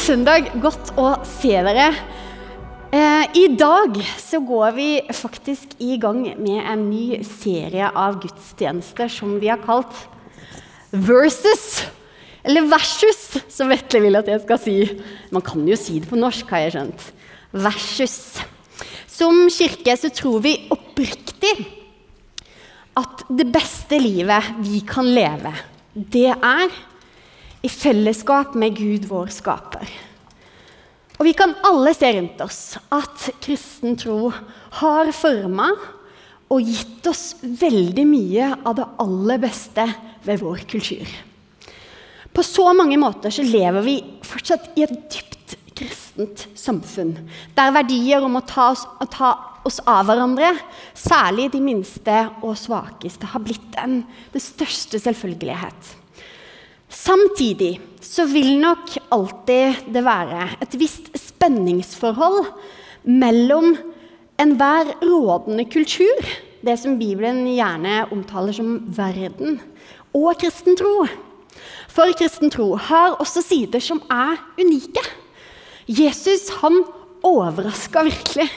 Søndag. Godt å se dere. Eh, I dag så går vi faktisk i gang med en ny serie av gudstjenester som vi har kalt Versus. Eller Versus, som Vetle vil at jeg skal si. Man kan jo si det på norsk, har jeg skjønt. Versus. Som kirke så tror vi oppriktig at det beste livet vi kan leve, det er i fellesskap med Gud, vår skaper. Og vi kan alle se rundt oss at kristen tro har forma og gitt oss veldig mye av det aller beste ved vår kultur. På så mange måter så lever vi fortsatt i et dypt kristent samfunn, der verdier om å ta oss, å ta oss av hverandre, særlig de minste og svakeste, har blitt en, den største selvfølgelighet. Samtidig så vil nok alltid det være et visst spenningsforhold mellom enhver rådende kultur, det som Bibelen gjerne omtaler som verden, og kristen tro. For kristen tro har også sider som er unike. Jesus han overraska virkelig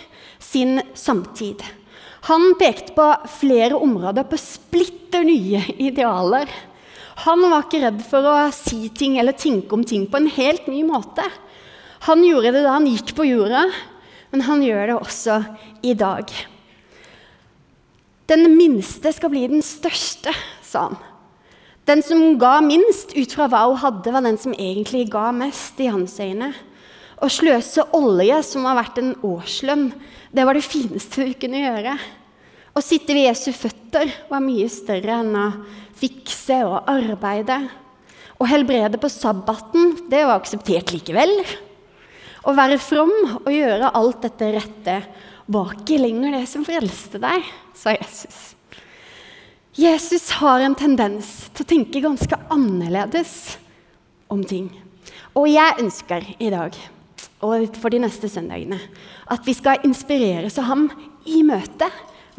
sin samtid. Han pekte på flere områder på splitter nye idealer han var ikke redd for å si ting eller tenke om ting på en helt ny måte. Han gjorde det da han gikk på jorda, men han gjør det også i dag. Den minste skal bli den største, sa han. Den som ga minst ut fra hva hun hadde, var den som egentlig ga mest i hans øyne. Å sløse olje, som har vært en årslønn, det var det fineste du kunne gjøre. Å sitte ved Jesu føtter var mye større enn å fikse og arbeide. Å helbrede på sabbaten, det var akseptert likevel. Å være from og gjøre alt dette rette var ikke lenger det som frelste deg, sa Jesus. Jesus har en tendens til å tenke ganske annerledes om ting. Og jeg ønsker i dag og for de neste søndagene at vi skal inspireres av ham i møte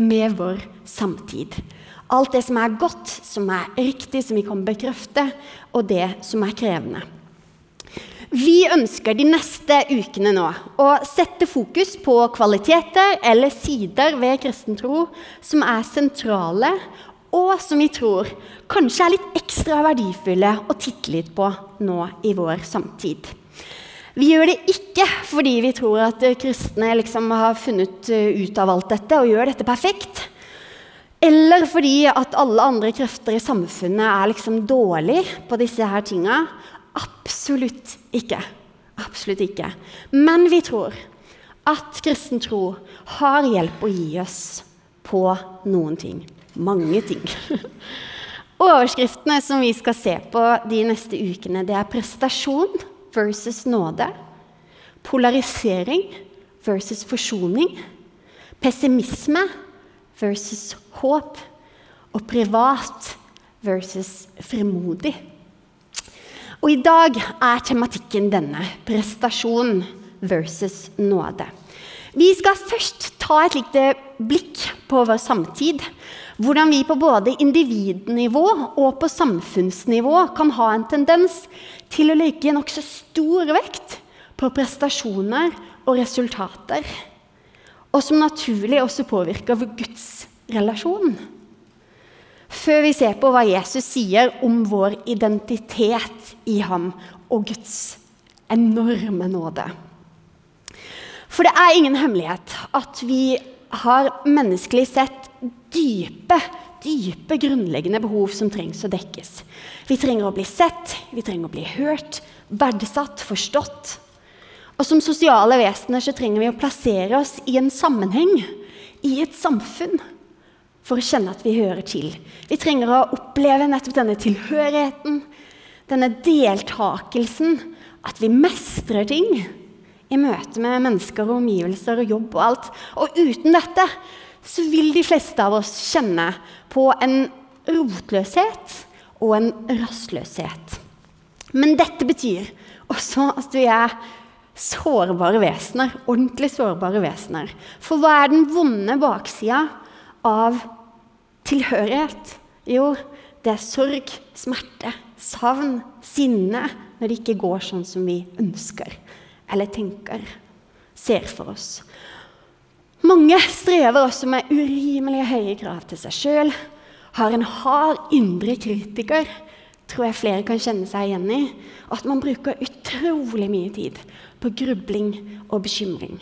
med vår samtid. Alt det som er godt, som er riktig, som vi kan bekrefte, og det som er krevende. Vi ønsker de neste ukene nå å sette fokus på kvaliteter eller sider ved kristen tro som er sentrale, og som vi tror kanskje er litt ekstra verdifulle å titte litt på nå i vår samtid. Vi gjør det ikke fordi vi tror at kristne liksom har funnet eh, ut av alt dette og gjør dette perfekt. Eller fordi at alle andre krefter i samfunnet er liksom dårlige på disse her tinga. Absolutt ikke. Absolutt ikke. Men vi tror at kristen tro har hjelp å gi oss på noen ting. Mange ting. Overskriftene som vi skal se på de neste ukene, det er prestasjon versus nåde. Polarisering versus forsoning. Pessimisme versus håp. Og privat versus fremodig. Og i dag er tematikken denne prestasjon versus nåde. Vi skal først ta et lite blikk på vår samtid. Hvordan vi på både individnivå og på samfunnsnivå kan ha en tendens til å legge nokså stor vekt på prestasjoner og resultater. Og som naturlig også påvirker Guds relasjon. Før vi ser på hva Jesus sier om vår identitet i ham og Guds enorme nåde. For det er ingen hemmelighet at vi har menneskelig sett dype dype, grunnleggende behov som trengs å dekkes. Vi trenger å bli sett, vi trenger å bli hørt, verdsatt, forstått. Og som sosiale vesener så trenger vi å plassere oss i en sammenheng, i et samfunn, for å kjenne at vi hører til. Vi trenger å oppleve nettopp denne tilhørigheten, denne deltakelsen, at vi mestrer ting i møte med mennesker og omgivelser og jobb og alt. Og uten dette så vil de fleste av oss kjenne på en rotløshet og en rastløshet. Men dette betyr også at vi er sårbare vesener. Ordentlig sårbare vesener. For hva er den vonde baksida av tilhørighet? Jo, det er sorg, smerte, savn, sinne, når det ikke går sånn som vi ønsker eller tenker, ser for oss. Mange strever også med urimelig høye krav til seg sjøl, har en hard indre kritiker, tror jeg flere kan kjenne seg igjen i, og at man bruker utrolig mye tid på grubling og bekymring.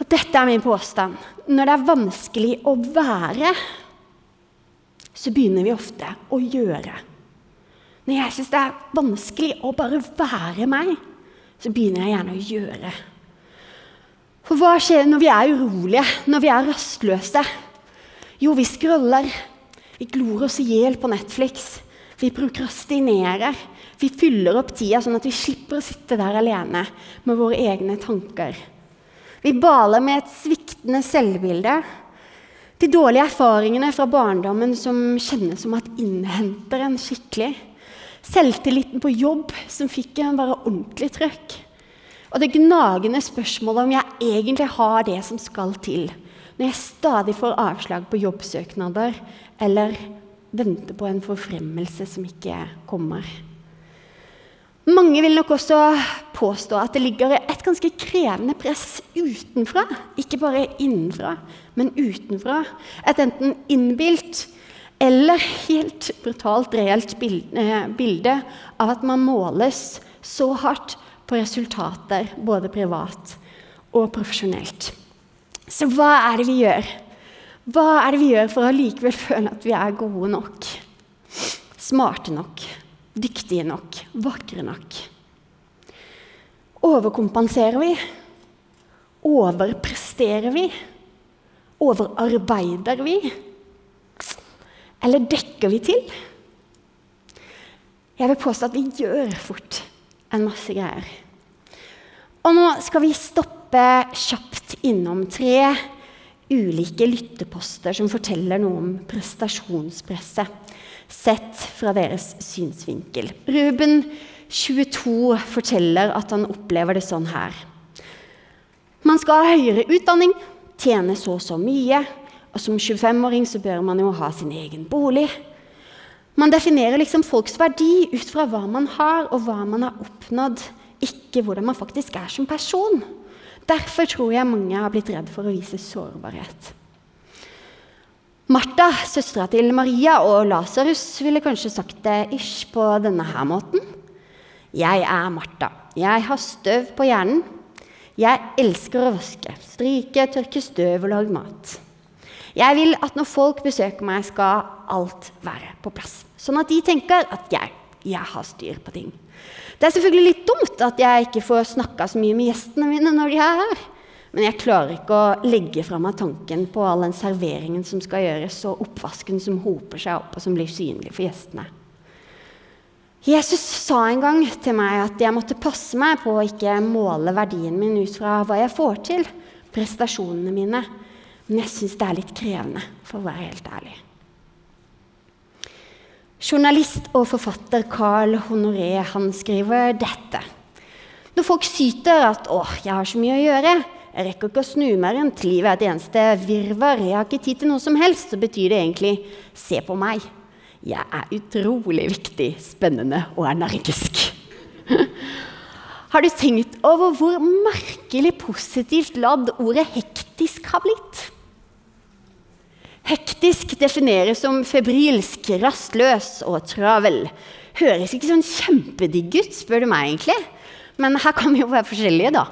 Og dette er min påstand. Når det er vanskelig å være, så begynner vi ofte å gjøre. Når jeg syns det er vanskelig å bare være meg, så begynner jeg gjerne å gjøre. For hva skjer når vi er urolige, når vi er rastløse? Jo, vi scroller. Vi glor oss i hjel på Netflix. Vi prokrastinerer. Vi fyller opp tida sånn at vi slipper å sitte der alene med våre egne tanker. Vi baler med et sviktende selvbilde. De dårlige erfaringene fra barndommen som kjennes som at innhenter en skikkelig. Selvtilliten på jobb som fikk en bare ordentlig trøkk. Og det gnagende spørsmålet om jeg egentlig har det som skal til, når jeg stadig får avslag på jobbsøknader eller venter på en forfremmelse som ikke kommer. Mange vil nok også påstå at det ligger et ganske krevende press utenfra. Ikke bare innenfra, men utenfra. Et enten innbilt eller helt brutalt reelt bilde av at man måles så hardt på resultater, både privat og profesjonelt. Så hva er det vi gjør? Hva er det vi gjør for å likevel føle at vi er gode nok? Smarte nok? dyktige nok, vakre nok? Overkompenserer vi? Overpresterer vi? Overarbeider vi? Eller dekker vi til? Jeg vil påstå at vi gjør fort en masse greier. Og nå skal vi stoppe kjapt innom tre ulike lytteposter som forteller noe om prestasjonspresset sett fra deres synsvinkel. Ruben 22 forteller at han opplever det sånn her. Man skal ha høyere utdanning, tjene så og så mye, og som 25-åring så bør man jo ha sin egen bolig. Man definerer liksom folks verdi ut fra hva man har, og hva man har oppnådd, ikke hvordan man faktisk er som person. Derfor tror jeg mange har blitt redd for å vise sårbarhet. Martha, søstera til Maria og Lasarus, ville kanskje sagt det ish på denne her måten. Jeg er Martha. Jeg har støv på hjernen. Jeg elsker å vaske, stryke, tørke støv og lage mat. Jeg vil at når folk besøker meg, skal alt være på plass. Sånn at de tenker at jeg, jeg har styr på ting. Det er selvfølgelig litt dumt at jeg ikke får snakka så mye med gjestene mine når de er her. Men jeg klarer ikke å legge fra meg tanken på all den serveringen som skal gjøres, og oppvasken som hoper seg opp, og som blir synlig for gjestene. Jesus sa en gang til meg at jeg måtte passe meg på å ikke måle verdien min ut fra hva jeg får til, prestasjonene mine. Men jeg syns det er litt krevende, for å være helt ærlig. Journalist og forfatter Carl Honoré han skriver dette. Når folk syter at 'Å, jeg har så mye å gjøre', jeg rekker ikke å snu meg rundt. Livet er et eneste virvar. Jeg har ikke tid til noe som helst. Så betyr det egentlig 'se på meg'. Jeg er utrolig viktig, spennende og energisk. har du tenkt over hvor merkelig positivt ladd ordet 'hektisk' har blitt? Hektisk defineres som febrilsk, rastløs og travel. Høres ikke sånn kjempedigg ut, spør du meg egentlig. Men her kan vi jo være forskjellige, da.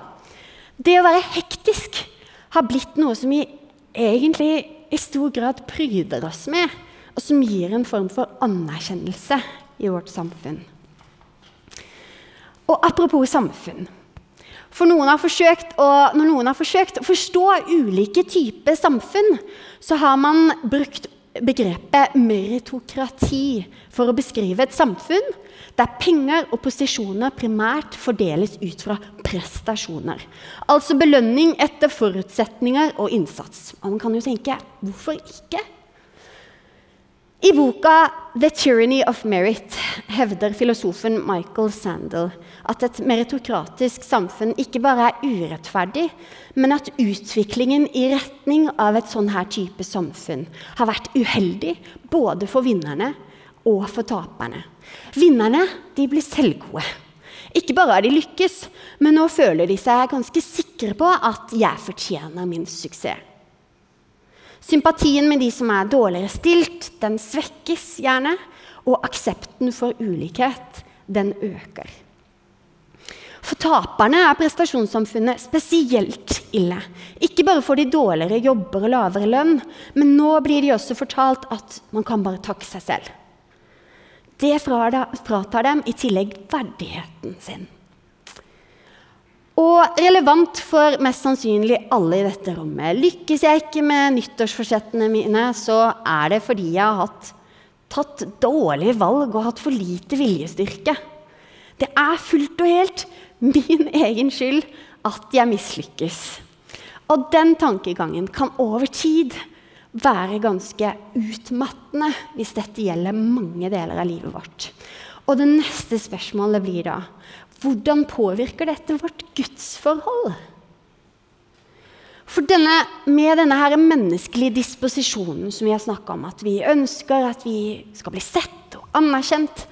Det å være hektisk har blitt noe som vi egentlig i stor grad pryder oss med, og som gir en form for anerkjennelse i vårt samfunn. Og apropos samfunn. For noen å, når noen har forsøkt å forstå ulike typer samfunn, så har man brukt begrepet meritokrati for å beskrive et samfunn der penger og posisjoner primært fordeles ut fra prestasjoner. Altså belønning etter forutsetninger og innsats. Og man kan jo tenke hvorfor ikke? I boka 'The Tyranny of Merit' hevder filosofen Michael Sandel at et meritokratisk samfunn ikke bare er urettferdig, men at utviklingen i retning av et sånn her type samfunn har vært uheldig både for vinnerne og for taperne. Vinnerne de blir selvgode. Ikke bare har de lykkes, men nå føler de seg ganske sikre på at 'jeg fortjener min suksess'. Sympatien med de som er dårligere stilt, den svekkes gjerne. Og aksepten for ulikhet, den øker. For taperne er prestasjonssamfunnet spesielt ille. Ikke bare får de dårligere jobber og lavere lønn, men nå blir de også fortalt at man kan bare takke seg selv. Det fratar dem i tillegg verdigheten sin. Og relevant for mest sannsynlig alle i dette rommet. Lykkes jeg ikke med nyttårsforsettene mine, så er det fordi jeg har hatt, tatt dårlige valg og hatt for lite viljestyrke. Det er fullt og helt min egen skyld at jeg mislykkes. Og den tankegangen kan over tid være ganske utmattende hvis dette gjelder mange deler av livet vårt. Og det neste spørsmålet blir da hvordan påvirker dette vårt gudsforhold? For denne, med denne her menneskelige disposisjonen som vi har snakka om, at vi ønsker at vi skal bli sett og anerkjent,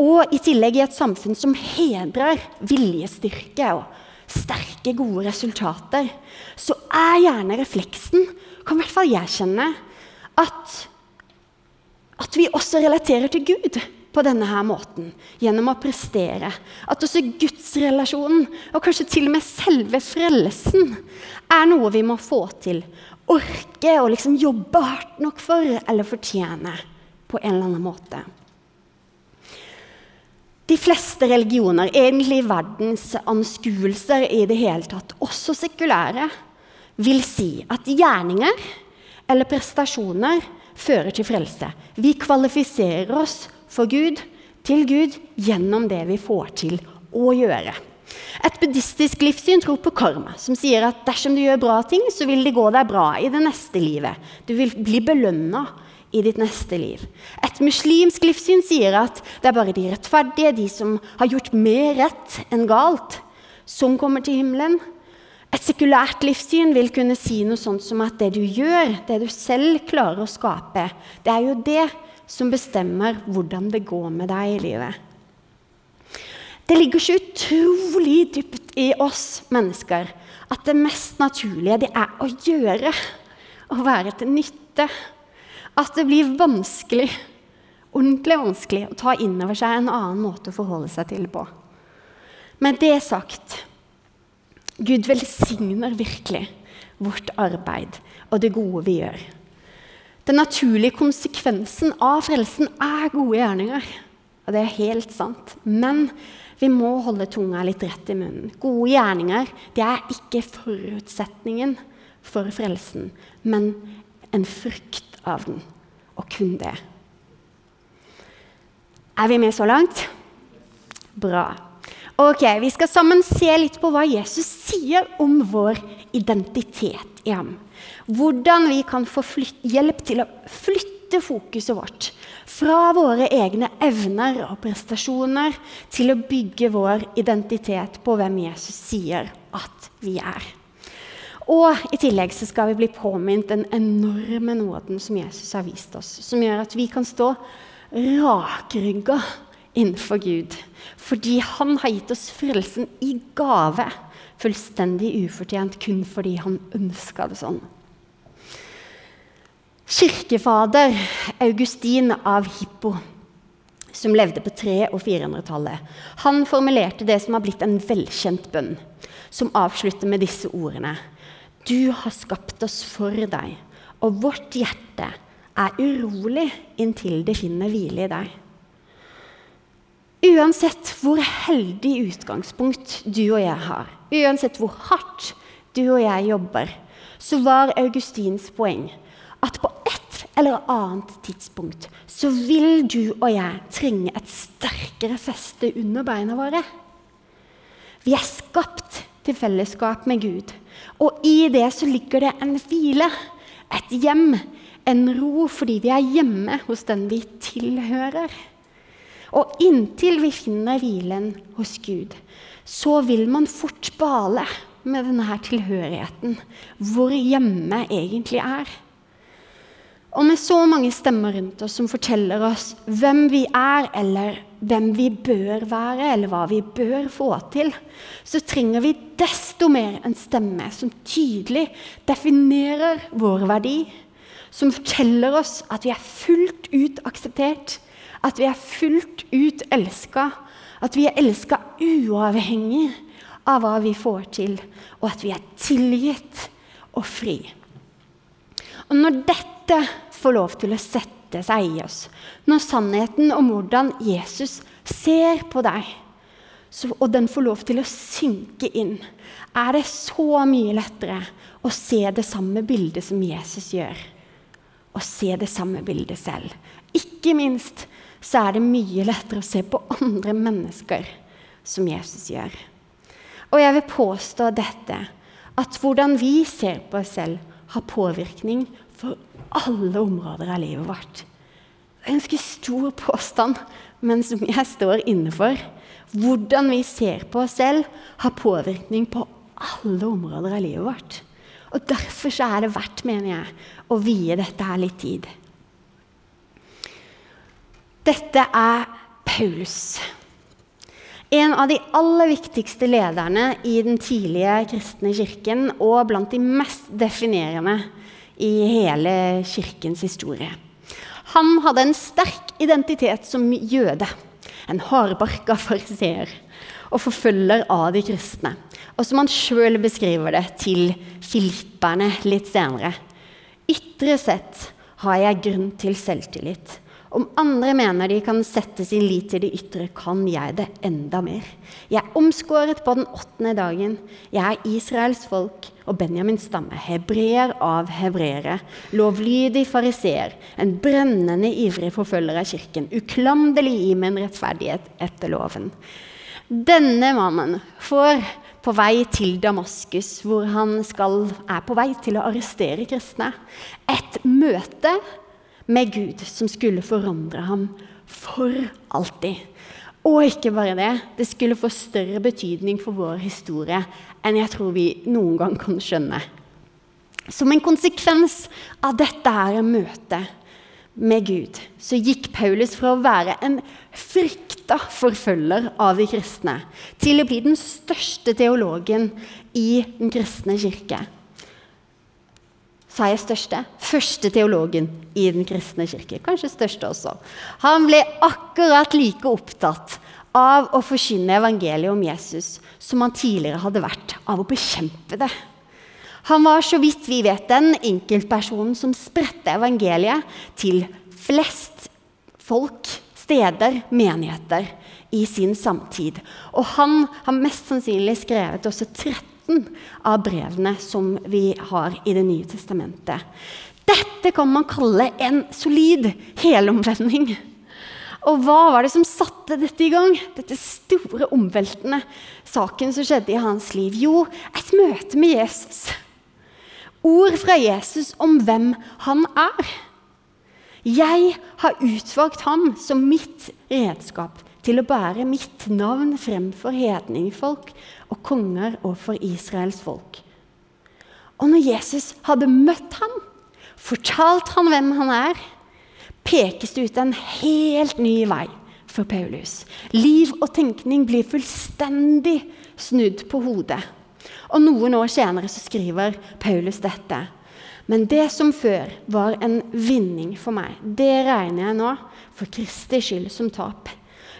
og i tillegg i et samfunn som hedrer viljestyrke og sterke, gode resultater, så er gjerne refleksen, kan i hvert fall jeg kjenne, at, at vi også relaterer til Gud på denne her måten, gjennom å prestere. At også gudsrelasjonen, og kanskje til og med selve frelsen, er noe vi må få til. Orke og liksom jobbe hardt nok for eller fortjene på en eller annen måte. De fleste religioner, egentlig verdens anskuelser i det hele tatt, også sekulære, vil si at gjerninger eller prestasjoner fører til frelse. Vi kvalifiserer oss for Gud, til Gud, gjennom det vi får til å gjøre. Et buddhistisk livssyn tror på karma, som sier at dersom du gjør bra ting, så vil det gå deg bra i det neste livet. Du vil bli belønna i ditt neste liv. Et muslimsk livssyn sier at det er bare de rettferdige, de som har gjort mer rett enn galt, som kommer til himmelen. Et sekulært livssyn vil kunne si noe sånt som at det du gjør, det du selv klarer å skape, det er jo det som bestemmer hvordan det går med deg i livet. Det ligger så utrolig dypt i oss mennesker at det mest naturlige det er å gjøre. Å være til nytte at det blir vanskelig, ordentlig vanskelig å ta inn over seg en annen måte å forholde seg til på. Men det sagt Gud velsigner virkelig vårt arbeid og det gode vi gjør. Den naturlige konsekvensen av frelsen er gode gjerninger. Og det er helt sant. Men vi må holde tunga litt rett i munnen. Gode gjerninger det er ikke forutsetningen for frelsen, men en frukt av den, og kun det. Er vi med så langt? Bra. Ok, Vi skal sammen se litt på hva Jesus sier om vår identitet i ham. Hvordan vi kan få hjelp til å flytte fokuset vårt fra våre egne evner og prestasjoner til å bygge vår identitet på hvem Jesus sier at vi er. Og i tillegg så skal vi bli påminnet den enorme nåden som Jesus har vist oss, som gjør at vi kan stå rakrygga innenfor Gud. Fordi han har gitt oss frelsen i gave, fullstendig ufortjent kun fordi han ønska det sånn. Kirkefader Augustin av Hippo, som levde på 300- og 400-tallet, han formulerte det som har blitt en velkjent bønn, som avslutter med disse ordene. Du har skapt oss for deg, og vårt hjerte er urolig inntil det finner hvile i deg. Uansett hvor heldig utgangspunkt du og jeg har, uansett hvor hardt du og jeg jobber, så var Augustins poeng at på eller annet tidspunkt så vil du og jeg trenge et sterkere feste under beina våre. Vi er skapt til fellesskap med Gud. Og i det så ligger det en hvile, et hjem, en ro, fordi vi er hjemme hos den vi tilhører. Og inntil vi finner hvilen hos Gud, så vil man fort bale med denne tilhørigheten, hvor hjemme egentlig er. Og med så mange stemmer rundt oss som forteller oss hvem vi er, eller hvem vi bør være, eller hva vi bør få til, så trenger vi desto mer en stemme som tydelig definerer vår verdi, som forteller oss at vi er fullt ut akseptert, at vi er fullt ut elska, at vi er elska uavhengig av hva vi får til, og at vi er tilgitt og fri. Og når dette får lov til å sette seg i oss, når sannheten om hvordan Jesus ser på deg, så, og den får lov til å synke inn, er det så mye lettere å se det samme bildet som Jesus gjør. Å se det samme bildet selv. Ikke minst så er det mye lettere å se på andre mennesker som Jesus gjør. Og jeg vil påstå dette, at hvordan vi ser på oss selv, har påvirkning for alle områder av livet vårt. Det er en ganske stor påstand, men som jeg står inne for. Hvordan vi ser på oss selv, har påvirkning på alle områder av livet vårt. Og Derfor så er det verdt, mener jeg, å vie dette her litt tid. Dette er Paulus. En av de aller viktigste lederne i den tidlige kristne kirken og blant de mest definerende i hele kirkens historie. Han hadde en sterk identitet som jøde. En hardbarka fariseer og forfølger av de kristne. Og som han sjøl beskriver det til filipperne litt senere. Ytre sett har jeg grunn til selvtillit. Om andre mener de kan sette sin lit til det ytre, kan jeg det enda mer. Jeg er omskåret på den åttende dagen. Jeg er Israels folk og Benjamins stamme, hebreer av hebreere, lovlydig fariseer, en brennende ivrig forfølger av kirken, uklanderlig i min rettferdighet etter loven. Denne mannen får på vei til Damaskus, hvor han skal, er på vei til å arrestere kristne, et møte med Gud som skulle forandre ham for alltid. Og ikke bare det, det skulle få større betydning for vår historie enn jeg tror vi noen gang kan skjønne. Som en konsekvens av dette her møtet med Gud, så gikk Paulus fra å være en frykta forfølger av de kristne til å bli den største teologen i den kristne kirke sa jeg største, første teologen i den kristne kirke. Kanskje største også. Han ble akkurat like opptatt av å forkynne evangeliet om Jesus som han tidligere hadde vært av å bekjempe det. Han var, så vidt vi vet, den enkeltpersonen som spredte evangeliet til flest folk, steder, menigheter i sin samtid. Og han har mest sannsynlig skrevet også 13 av brevene som vi har i Det nye testamentet. Dette kan man kalle en solid helomvending. Og hva var det som satte dette i gang? Dette store, omveltende saken som skjedde i hans liv? Jo, et møte med Jesus. Ord fra Jesus om hvem han er. Jeg har utvalgt ham som mitt redskap til å bære mitt navn fremfor hedningfolk og konger og for Israels folk. Og når Jesus hadde møtt ham, fortalt han hvem han er, pekes det ut en helt ny vei for Paulus. Liv og tenkning blir fullstendig snudd på hodet. Og Noen år senere så skriver Paulus dette. Men det som før var en vinning for meg, det regner jeg nå for Kristi skyld som tap.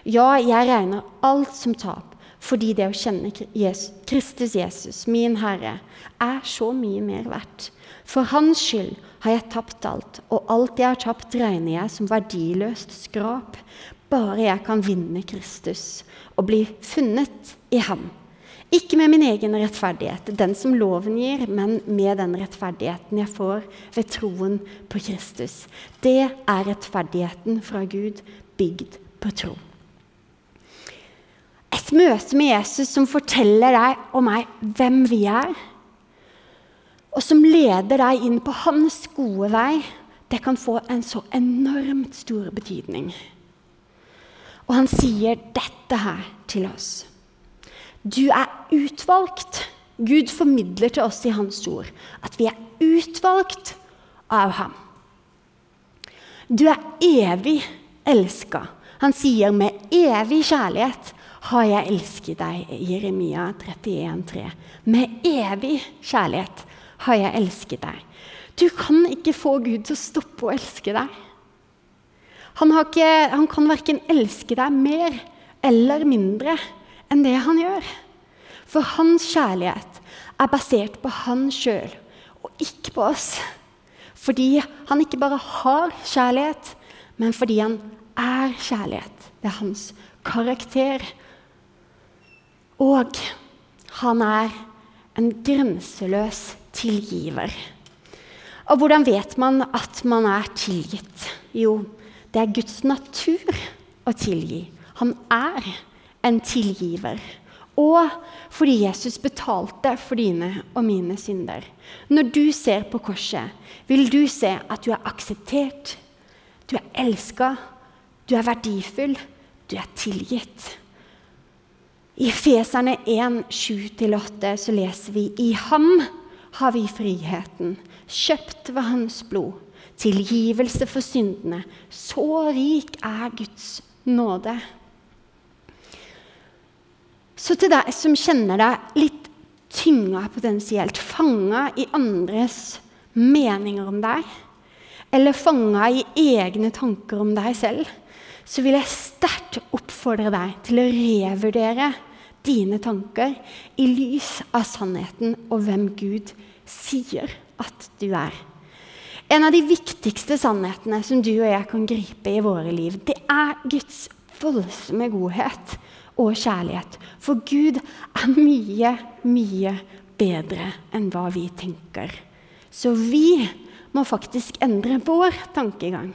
Ja, jeg regner alt som tap, fordi det å kjenne Kristus Jesus, min Herre, er så mye mer verdt. For Hans skyld har jeg tapt alt, og alt jeg har tapt, regner jeg som verdiløst skrap. Bare jeg kan vinne Kristus og bli funnet i ham. Ikke med min egen rettferdighet, den som loven gir, men med den rettferdigheten jeg får ved troen på Kristus. Det er rettferdigheten fra Gud, bygd på tro. Et møte med Jesus som forteller deg og meg hvem vi er, og som leder deg inn på hans gode vei, det kan få en så enormt stor betydning. Og han sier dette her til oss. Du er utvalgt. Gud formidler til oss i hans ord at vi er utvalgt av ham. Du er evig elska. Han sier med evig kjærlighet har jeg elsket deg, Jeremia 31, 31,3. Med evig kjærlighet har jeg elsket deg. Du kan ikke få Gud til å stoppe å elske deg. Han, ikke, han kan verken elske deg mer eller mindre enn det han gjør. For hans kjærlighet er basert på han sjøl og ikke på oss. Fordi han ikke bare har kjærlighet, men fordi han er kjærlighet. Det er hans karakter. Og han er en grenseløs tilgiver. Og hvordan vet man at man er tilgitt? Jo, det er Guds natur å tilgi. Han er en tilgiver. Og fordi Jesus betalte for dine og mine synder. Når du ser på korset, vil du se at du er akseptert, du er elska, du er verdifull, du er tilgitt. I Feserne 1, 7-8 så leser vi i ham har vi friheten, kjøpt ved hans blod, tilgivelse for syndene. Så rik er Guds nåde. Så til deg som kjenner deg litt tynga potensielt, fanga i andres meninger om deg, eller fanga i egne tanker om deg selv, så vil jeg sterkt oppfordre deg til å revurdere dine tanker i lys av sannheten og hvem Gud sier at du er. En av de viktigste sannhetene som du og jeg kan gripe i våre liv, det er Guds voldsomme godhet og kjærlighet. For Gud er mye, mye bedre enn hva vi tenker. Så vi må faktisk endre vår tankegang.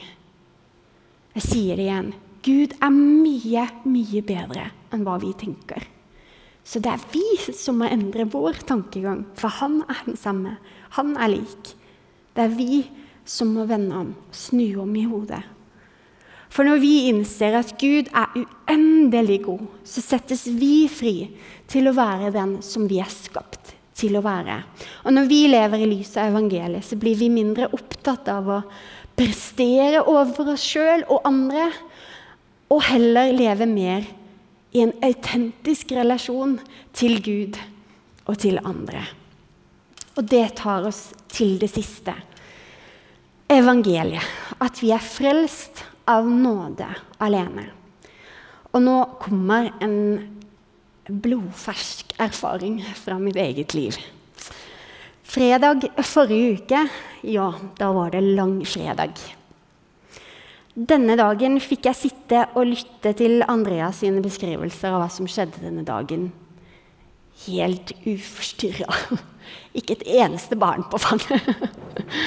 Jeg sier det igjen. Gud er mye, mye bedre enn hva vi tenker. Så det er vi som må endre vår tankegang, for han er den samme. Han er lik. Det er vi som må vende om, snu om i hodet. For når vi innser at Gud er uendelig god, så settes vi fri til å være den som vi er skapt til å være. Og når vi lever i lys av evangeliet, så blir vi mindre opptatt av å prestere overfor oss sjøl og andre, og heller leve mer i en autentisk relasjon til Gud og til andre. Og det tar oss til det siste. Evangeliet. At vi er frelst av nåde alene. Og nå kommer en blodfersk erfaring fra mitt eget liv. Fredag forrige uke, ja, da var det langfredag. Denne dagen fikk jeg sitte og lytte til Andreas sine beskrivelser av hva som skjedde denne dagen. Helt uforstyrra. Ikke et eneste barn på fanget.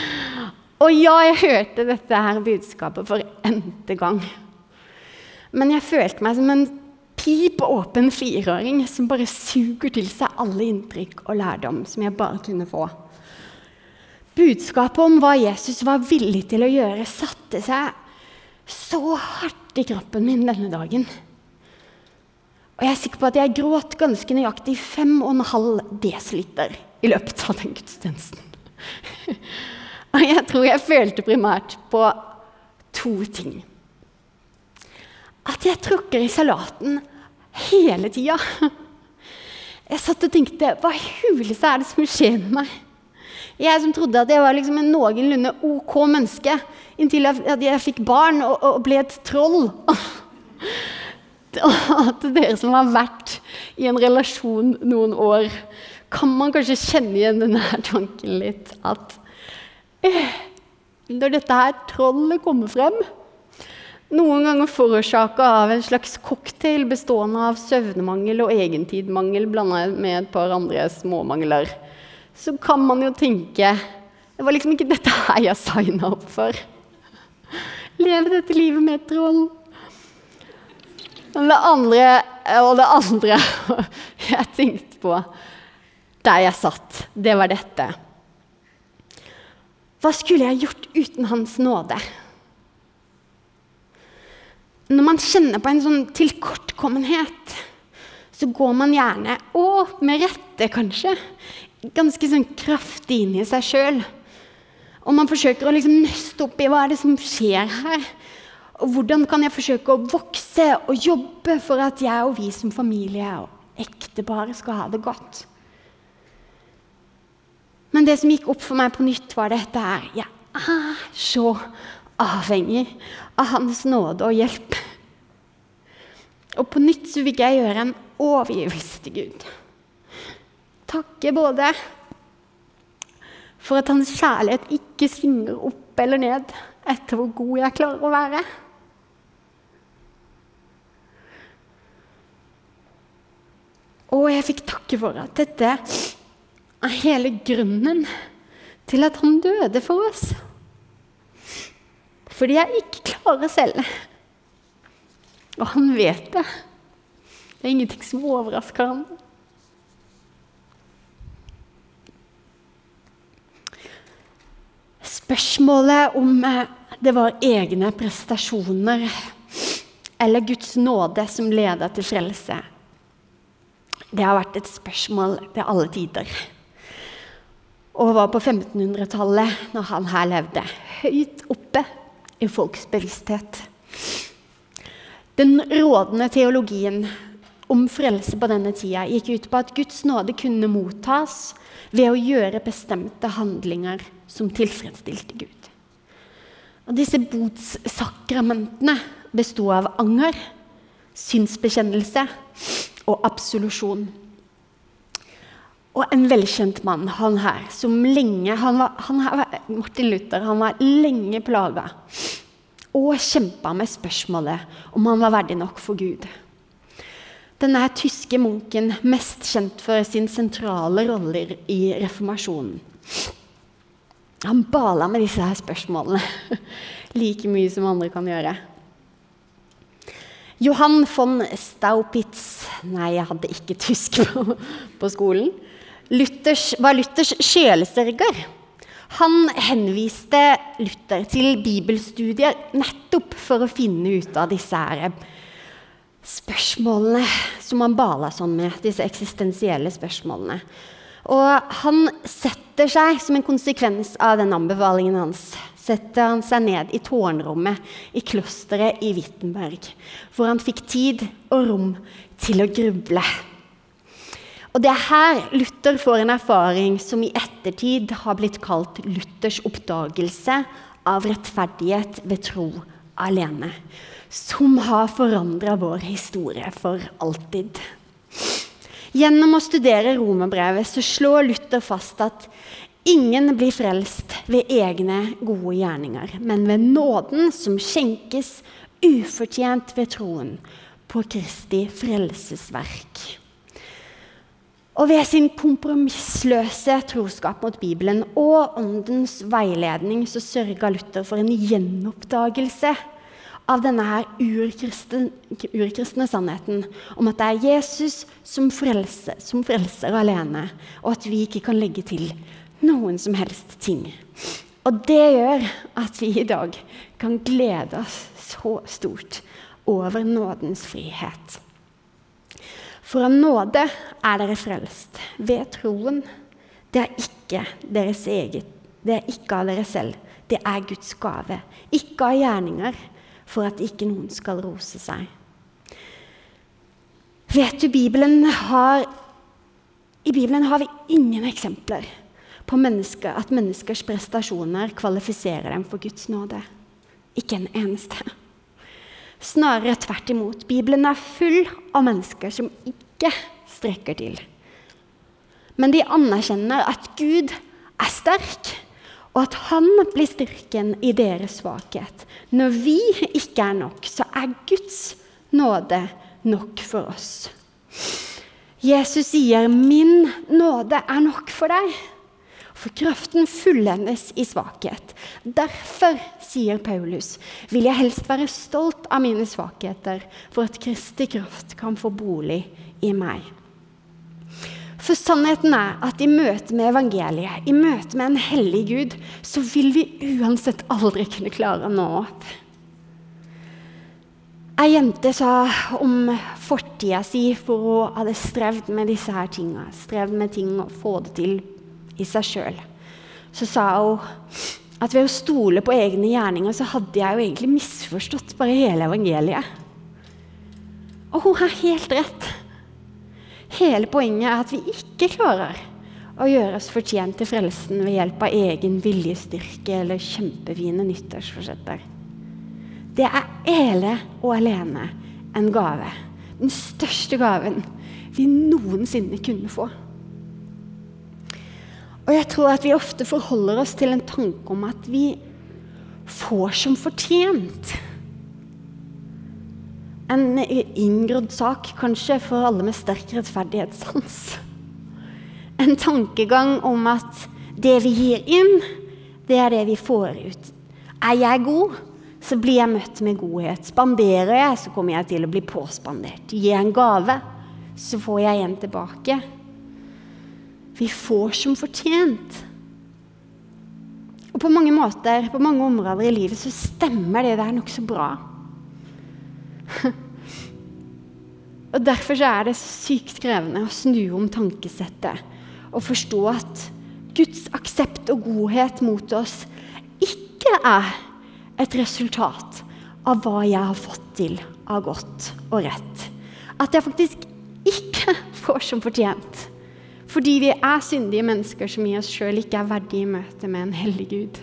Og ja, jeg hørte dette her budskapet for n-te gang. Men jeg følte meg som en pip åpen fireåring som bare suger til seg alle inntrykk og lærdom som jeg bare kunne få. Budskapet om hva Jesus var villig til å gjøre, satte seg så hardt i kroppen min denne dagen. Og jeg er sikker på at jeg gråt ganske nøyaktig 5,5 dl i løpet av den gudstjenesten. Og jeg tror jeg følte primært på to ting. At jeg tråkker i salaten hele tida. Jeg satt og tenkte Hva i huleste er det som skjer med meg? Jeg som trodde at jeg var liksom en noenlunde ok menneske, inntil jeg, jeg fikk barn og, og ble et troll. At dere som har vært i en relasjon noen år, kan man kanskje kjenne igjen denne tanken litt. At eh, når dette her trollet kommer frem, noen ganger forårsaka av en slags cocktail bestående av søvnmangel og egentidmangel blanda med et par andre småmangler, så kan man jo tenke Det var liksom ikke dette her jeg signa opp for. Leve dette livet med et troll. Det andre, og det andre jeg tenkte på der jeg satt, det var dette. Hva skulle jeg gjort uten Hans nåde? Når man kjenner på en sånn tilkortkommenhet, så går man gjerne, og med rette kanskje, ganske sånn kraftig inn i seg sjøl. Og man forsøker å liksom nøste opp i hva er det som skjer her. Og hvordan kan jeg forsøke å vokse og jobbe for at jeg og vi som familie og ektepar skal ha det godt. Men det som gikk opp for meg på nytt, var dette her. Jeg er så avhengig av Hans nåde og hjelp. Og på nytt så fikk jeg gjøre en overgivelse til Gud. Takke både for at hans kjærlighet ikke svinger opp eller ned etter hvor god jeg klarer å være. Og jeg fikk takke for at dette er hele grunnen til at han døde for oss. Fordi jeg ikke klarer selv. Og han vet det. Det er ingenting som overrasker ham. Spørsmålet om eh, det var egne prestasjoner eller Guds nåde som leda til frelse, det har vært et spørsmål til alle tider. Og var på 1500-tallet, når han her levde, høyt oppe i folks bevissthet. Den rådende teologien om frelse på denne tida gikk ut på at Guds nåde kunne mottas ved å gjøre bestemte handlinger som tilfredsstilte Gud. Og disse botssakramentene besto av anger, synsbekjennelse og absolusjon. Og en velkjent mann, han her, som lenge han var, han her, Martin Luther, han var lenge plaga og kjempa med spørsmålet om han var verdig nok for Gud. Denne tyske munken, mest kjent for sin sentrale roller i reformasjonen. Han bala med disse her spørsmålene like mye som andre kan gjøre. Johan von Staupitz Nei, jeg hadde ikke tysk på, på skolen. Luthers, var Luthers sjelesørger. Han henviste Luther til bibelstudier nettopp for å finne ut av disse her spørsmålene som han bala sånn med. Disse eksistensielle spørsmålene. Og han setter seg, som en konsekvens av den anbefalingen hans, setter han seg ned i tårnrommet i klosteret i Wittenberg, hvor han fikk tid og rom til å gruble. Og Det er her Luther får en erfaring som i ettertid har blitt kalt Luthers oppdagelse av rettferdighet ved tro alene, som har forandra vår historie for alltid. Gjennom å studere romerbrevet slår Luther fast at Ingen blir frelst ved egne gode gjerninger, men ved nåden som skjenkes ufortjent ved troen på Kristi frelsesverk. Og ved sin kompromissløse troskap mot Bibelen og Åndens veiledning så sørga Luther for en gjenoppdagelse av denne her urkristne, urkristne sannheten om at det er Jesus som frelser, som frelser alene, og at vi ikke kan legge til noen som helst ting. Og det gjør at vi i dag kan glede oss så stort over nådens frihet. For av nåde er dere frelst ved troen. Det er ikke deres eget. Det er ikke av dere selv. Det er Guds gave. Ikke av gjerninger, for at ikke noen skal rose seg. Vet du, Bibelen har, I Bibelen har vi ingen eksempler på mennesker, at menneskers prestasjoner kvalifiserer dem for Guds nåde. Ikke en eneste. Snarere tvert imot. Bibelen er full av mennesker som ikke strekker til. Men de anerkjenner at Gud er sterk, og at han blir styrken i deres svakhet. Når vi ikke er nok, så er Guds nåde nok for oss. Jesus sier, 'Min nåde er nok for deg'. For kraften fullendes i svakhet. Derfor, sier Paulus, vil jeg helst være stolt av mine svakheter, for at Kristi kraft kan få bolig i meg. For sannheten er at i møte med evangeliet, i møte med en hellig Gud, så vil vi uansett aldri kunne klare å nå opp. Ei jente sa om fortida si for hun hadde strevd med disse her tinga. Strevd med ting å få det til i seg sjøl. Så sa hun at ved å stole på egne gjerninger, så hadde jeg jo egentlig misforstått bare hele evangeliet. Og hun har helt rett. Hele poenget er at vi ikke klarer å gjøre oss fortjent til frelsen ved hjelp av egen viljestyrke eller kjempefine nyttårsforsetter. Det er hele og alene en gave. Den største gaven vi noensinne kunne få. Og jeg tror at vi ofte forholder oss til en tanke om at vi får som fortjent. En inngrodd sak kanskje for alle med sterk rettferdighetssans. En tankegang om at det vi gir inn, det er det vi får ut. Er jeg god, så blir jeg møtt med godhet. Spanderer jeg, så kommer jeg til å bli påspandert. Gir jeg en gave, så får jeg en tilbake. Vi får som fortjent. Og på mange måter, på mange områder i livet, så stemmer det der nokså bra. og Derfor er det sykt krevende å snu om tankesettet og forstå at Guds aksept og godhet mot oss ikke er et resultat av hva jeg har fått til av godt og rett. At jeg faktisk ikke får som fortjent. Fordi vi er syndige mennesker som i oss sjøl ikke er verdige i møte med en hellig Gud.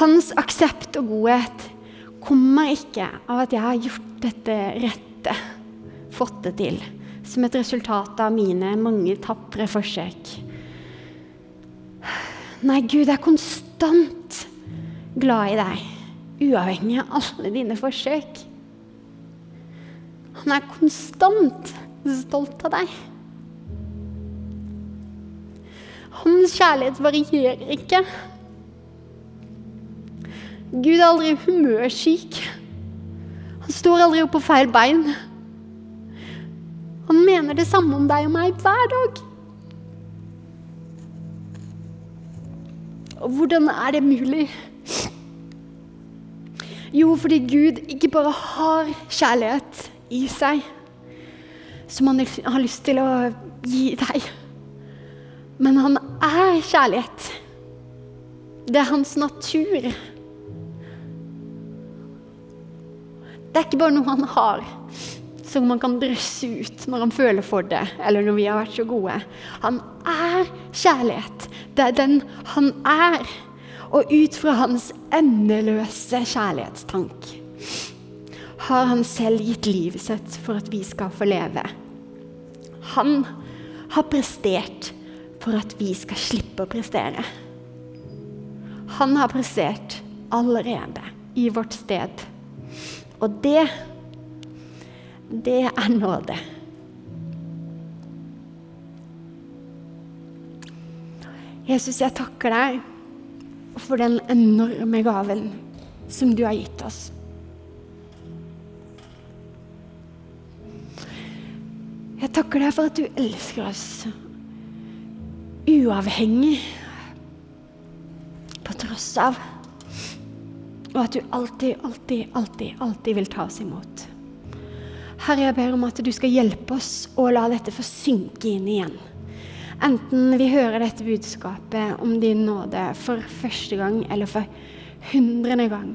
Hans aksept og godhet kommer ikke av at jeg har gjort dette rette, fått det til, som et resultat av mine mange tapre forsøk. Nei, Gud er konstant glad i deg, uavhengig av alle dine forsøk. Han er konstant stolt av deg. Hans kjærlighet varierer ikke. Gud er aldri humørsyk. Han står aldri opp på feil bein. Han mener det samme om deg og meg hver dag. Og hvordan er det mulig? Jo, fordi Gud ikke bare har kjærlighet i seg som han har lyst til å gi deg. Men han er kjærlighet. Det er hans natur. Det er ikke bare noe han har, som man kan drøsse ut når han føler for det, eller når vi har vært så gode. Han er kjærlighet. Det er den han er. Og ut fra hans endeløse kjærlighetstank har han selv gitt livet sitt for at vi skal få leve. Han har prestert for at vi skal slippe å prestere. Han har prestert allerede i vårt sted. Og det, det er nåde. Jesus, jeg takker deg for den enorme gaven som du har gitt oss. Jeg takker deg for at du elsker oss uavhengig, på tross av, og at du alltid, alltid, alltid, alltid vil ta oss imot. Herre, jeg ber om at du skal hjelpe oss å la dette få synke inn igjen. Enten vi hører dette budskapet om din nåde for første gang eller for hundrede gang,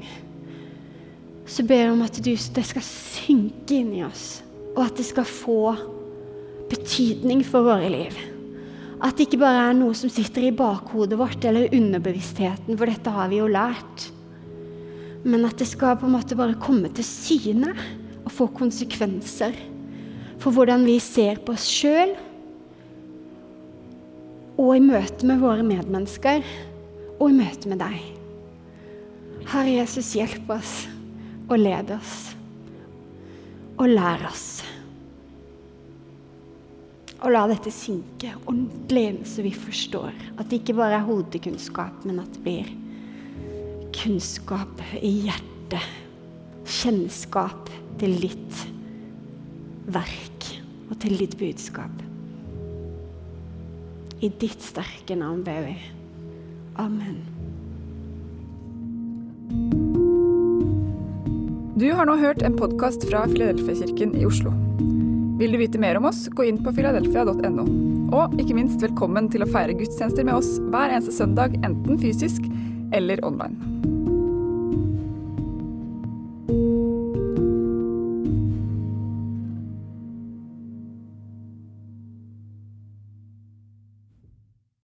så ber jeg om at du, det skal synke inn i oss, og at det skal få betydning for våre liv. At det ikke bare er noe som sitter i bakhodet vårt eller underbevisstheten, for dette har vi jo lært. Men at det skal på en måte bare komme til syne og få konsekvenser for hvordan vi ser på oss sjøl og i møte med våre medmennesker og i møte med deg. Herre Jesus, hjelp oss og led oss og lær oss. Og la dette synke ordentlig så vi forstår at det ikke bare er hodekunnskap, men at det blir kunnskap i hjertet. Kjennskap til ditt verk og til ditt budskap. I ditt sterke navn ber vi. Amen. Du har nå hørt en podkast fra Filadelfia-kirken i Oslo. Vil du vite mer om oss, gå inn på philadelphia.no. Og ikke minst velkommen til å feire gudstjenester med oss hver eneste søndag, enten fysisk eller online.